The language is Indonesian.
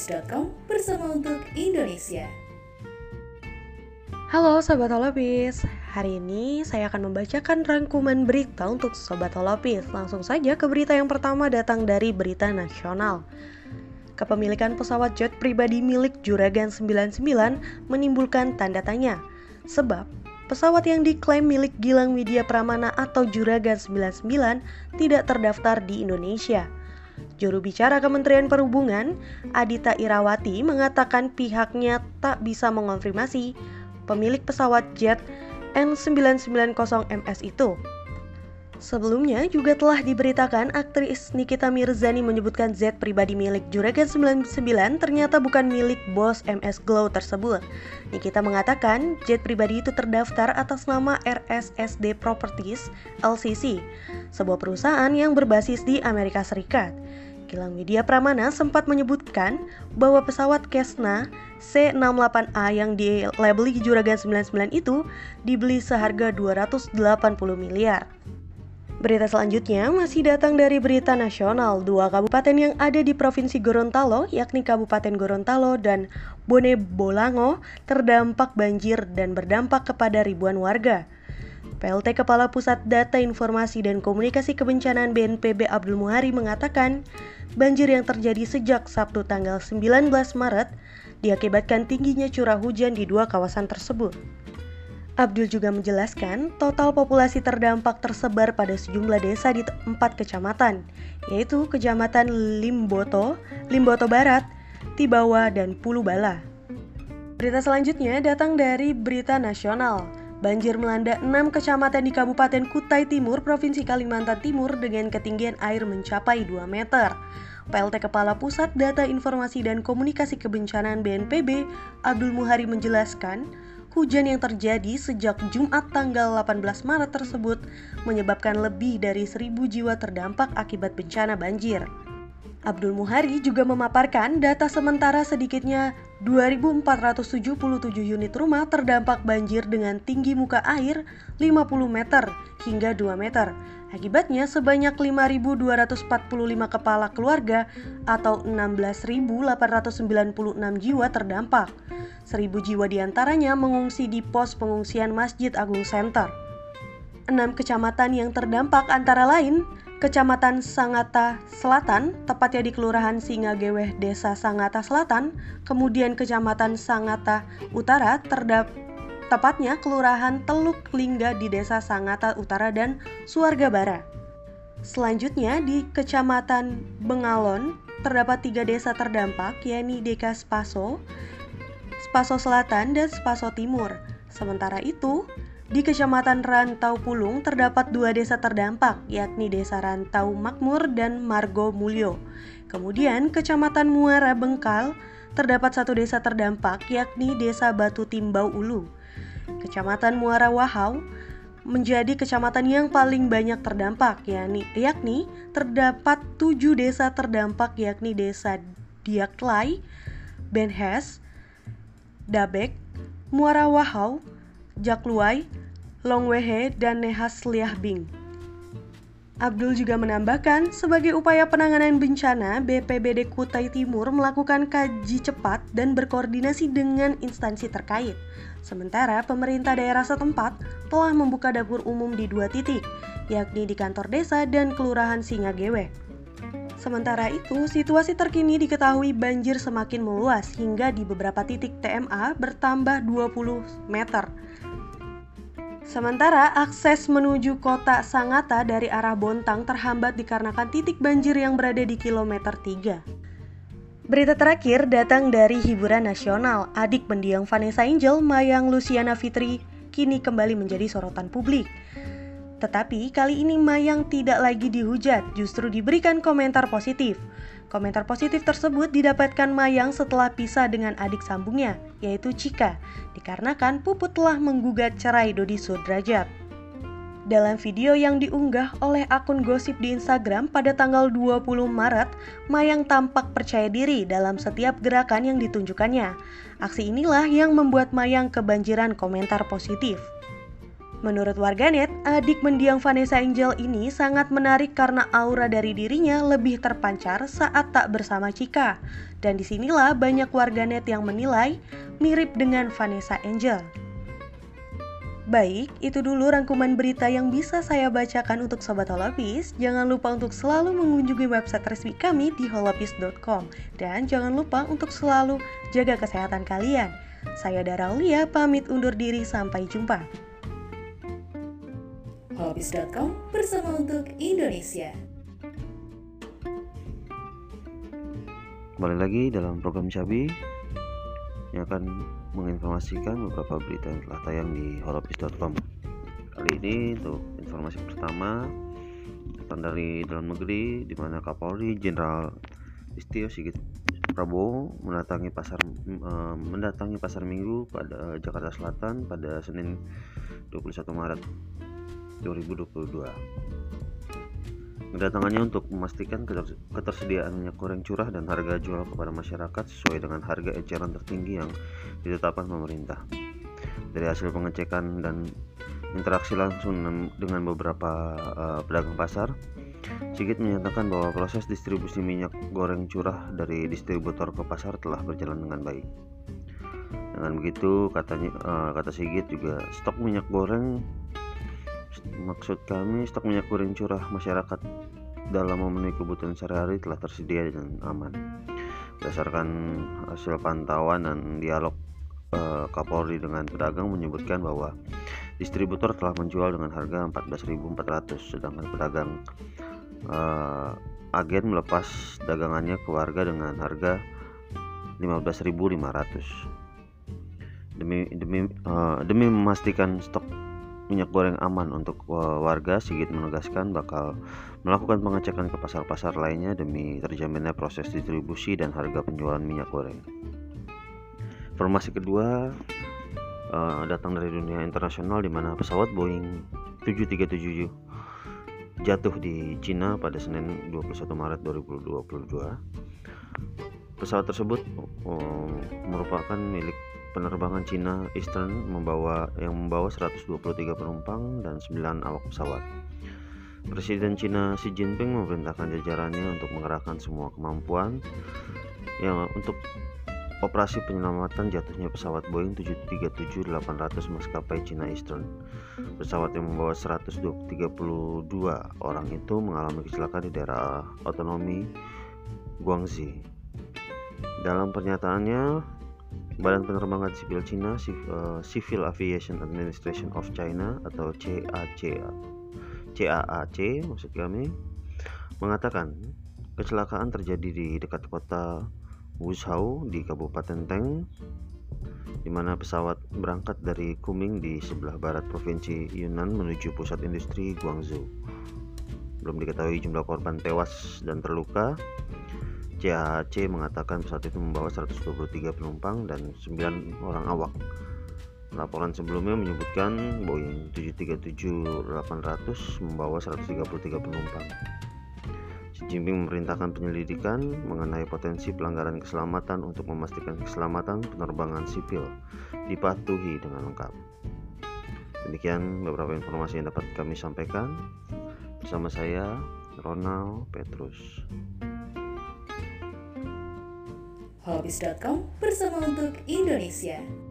holopis.com bersama untuk Indonesia. Halo Sobat Holopis, hari ini saya akan membacakan rangkuman berita untuk Sobat Holopis. Langsung saja ke berita yang pertama datang dari berita nasional. Kepemilikan pesawat jet pribadi milik Juragan 99 menimbulkan tanda tanya. Sebab pesawat yang diklaim milik Gilang Widya Pramana atau Juragan 99 tidak terdaftar di Indonesia Juru bicara Kementerian Perhubungan, Adita Irawati, mengatakan pihaknya tak bisa mengonfirmasi pemilik pesawat jet N990MS itu. Sebelumnya juga telah diberitakan aktris Nikita Mirzani menyebutkan Z pribadi milik Juragan 99 ternyata bukan milik bos MS Glow tersebut. Nikita mengatakan jet pribadi itu terdaftar atas nama RSSD Properties LCC, sebuah perusahaan yang berbasis di Amerika Serikat. Gilang Widya Pramana sempat menyebutkan bahwa pesawat Cessna C68A yang dilabeli Juragan 99 itu dibeli seharga 280 miliar. Berita selanjutnya masih datang dari berita nasional. Dua kabupaten yang ada di Provinsi Gorontalo, yakni Kabupaten Gorontalo dan Bone Bolango, terdampak banjir dan berdampak kepada ribuan warga. PLT Kepala Pusat Data Informasi dan Komunikasi Kebencanaan BNPB Abdul Muhari mengatakan, banjir yang terjadi sejak Sabtu tanggal 19 Maret diakibatkan tingginya curah hujan di dua kawasan tersebut. Abdul juga menjelaskan total populasi terdampak tersebar pada sejumlah desa di empat kecamatan, yaitu Kecamatan Limboto, Limboto Barat, Tibawa, dan Pulubala. Berita selanjutnya datang dari berita nasional. Banjir melanda enam kecamatan di Kabupaten Kutai Timur, Provinsi Kalimantan Timur dengan ketinggian air mencapai 2 meter. PLT Kepala Pusat Data Informasi dan Komunikasi Kebencanaan BNPB, Abdul Muhari menjelaskan, hujan yang terjadi sejak Jumat tanggal 18 Maret tersebut menyebabkan lebih dari 1000 jiwa terdampak akibat bencana banjir. Abdul Muhari juga memaparkan data sementara sedikitnya 2.477 unit rumah terdampak banjir dengan tinggi muka air 50 meter hingga 2 meter. Akibatnya sebanyak 5.245 kepala keluarga atau 16.896 jiwa terdampak. 1.000 jiwa di antaranya mengungsi di pos pengungsian Masjid Agung Center. Enam kecamatan yang terdampak antara lain Kecamatan Sangata Selatan, tepatnya di Kelurahan Singageweh, Desa Sangata Selatan, kemudian Kecamatan Sangata Utara, terdap tepatnya Kelurahan Teluk Lingga di Desa Sangata Utara dan Suarga Bara. Selanjutnya di Kecamatan Bengalon terdapat tiga desa terdampak yakni Deka Spaso, Spaso Selatan, dan Spaso Timur. Sementara itu, di Kecamatan Rantau Pulung terdapat dua desa terdampak, yakni Desa Rantau Makmur dan Margo Mulyo. Kemudian, Kecamatan Muara Bengkal terdapat satu desa terdampak, yakni Desa Batu Timbau Ulu. Kecamatan Muara Wahau menjadi kecamatan yang paling banyak terdampak, yakni, yakni terdapat tujuh desa terdampak, yakni Desa Diaklai, Benhes, Dabek, Muara Wahau, Jakluai, Longwehe, dan Nehas Liahbing. Abdul juga menambahkan, sebagai upaya penanganan bencana, BPBD Kutai Timur melakukan kaji cepat dan berkoordinasi dengan instansi terkait. Sementara pemerintah daerah setempat telah membuka dapur umum di dua titik, yakni di kantor desa dan kelurahan Singagewe. Sementara itu, situasi terkini diketahui banjir semakin meluas hingga di beberapa titik TMA bertambah 20 meter Sementara akses menuju kota Sangata dari arah Bontang terhambat dikarenakan titik banjir yang berada di kilometer 3. Berita terakhir datang dari hiburan nasional. Adik pendiang Vanessa Angel, Mayang Luciana Fitri, kini kembali menjadi sorotan publik. Tetapi kali ini Mayang tidak lagi dihujat, justru diberikan komentar positif. Komentar positif tersebut didapatkan Mayang setelah pisah dengan adik sambungnya, yaitu Cika, dikarenakan Puput telah menggugat cerai Dodi Sudrajat. Dalam video yang diunggah oleh akun gosip di Instagram pada tanggal 20 Maret, Mayang tampak percaya diri dalam setiap gerakan yang ditunjukkannya. Aksi inilah yang membuat Mayang kebanjiran komentar positif. Menurut warganet, adik mendiang Vanessa Angel ini sangat menarik karena aura dari dirinya lebih terpancar saat tak bersama Cika. Dan di sinilah banyak warganet yang menilai mirip dengan Vanessa Angel. Baik, itu dulu rangkuman berita yang bisa saya bacakan untuk Sobat Holopis. Jangan lupa untuk selalu mengunjungi website resmi kami di holopis.com. Dan jangan lupa untuk selalu jaga kesehatan kalian. Saya Dara Aulia, pamit undur diri, sampai jumpa holopis.com bersama untuk Indonesia. Kembali lagi dalam program Cabi yang akan menginformasikan beberapa berita yang telah tayang di holopis.com. Kali ini untuk informasi pertama datang dari dalam negeri di mana Kapolri Jenderal Istio Sigit Prabowo mendatangi pasar uh, mendatangi pasar Minggu pada Jakarta Selatan pada Senin 21 Maret 2022. Kedatangannya untuk memastikan ketersediaan minyak goreng curah dan harga jual kepada masyarakat sesuai dengan harga eceran tertinggi yang ditetapkan pemerintah. Dari hasil pengecekan dan interaksi langsung dengan beberapa uh, pedagang pasar, Sigit menyatakan bahwa proses distribusi minyak goreng curah dari distributor ke pasar telah berjalan dengan baik. Dengan begitu, katanya uh, kata Sigit juga stok minyak goreng Maksud kami stok minyak goreng curah masyarakat dalam memenuhi kebutuhan sehari-hari telah tersedia dan aman. Berdasarkan hasil pantauan dan dialog eh, Kapolri dengan pedagang menyebutkan bahwa distributor telah menjual dengan harga 14.400 sedangkan pedagang eh, agen melepas dagangannya ke warga dengan harga 15.500 demi demi uh, demi memastikan stok minyak goreng aman untuk warga, Sigit menegaskan bakal melakukan pengecekan ke pasar-pasar lainnya demi terjaminnya proses distribusi dan harga penjualan minyak goreng. Informasi kedua uh, datang dari dunia internasional di mana pesawat Boeing 737 jatuh di Cina pada Senin 21 Maret 2022. Pesawat tersebut uh, merupakan milik penerbangan Cina Eastern membawa yang membawa 123 penumpang dan 9 awak pesawat. Presiden Cina Xi Jinping memerintahkan jajarannya untuk mengerahkan semua kemampuan yang untuk operasi penyelamatan jatuhnya pesawat Boeing 737-800 maskapai Cina Eastern. Pesawat yang membawa 132 orang itu mengalami kecelakaan di daerah otonomi Guangxi. Dalam pernyataannya, Badan Penerbangan Sipil Cina uh, Civil Aviation Administration of China atau CAC CAAC maksud kami mengatakan kecelakaan terjadi di dekat kota Wuzhou di Kabupaten Teng di mana pesawat berangkat dari Kuming di sebelah barat provinsi Yunnan menuju pusat industri Guangzhou. Belum diketahui jumlah korban tewas dan terluka CAC mengatakan pesawat itu membawa 123 penumpang dan 9 orang awak. Laporan sebelumnya menyebutkan Boeing 737-800 membawa 133 penumpang. Xi Jinping memerintahkan penyelidikan mengenai potensi pelanggaran keselamatan untuk memastikan keselamatan penerbangan sipil dipatuhi dengan lengkap. Demikian beberapa informasi yang dapat kami sampaikan bersama saya Ronald Petrus holopis.com bersama untuk Indonesia.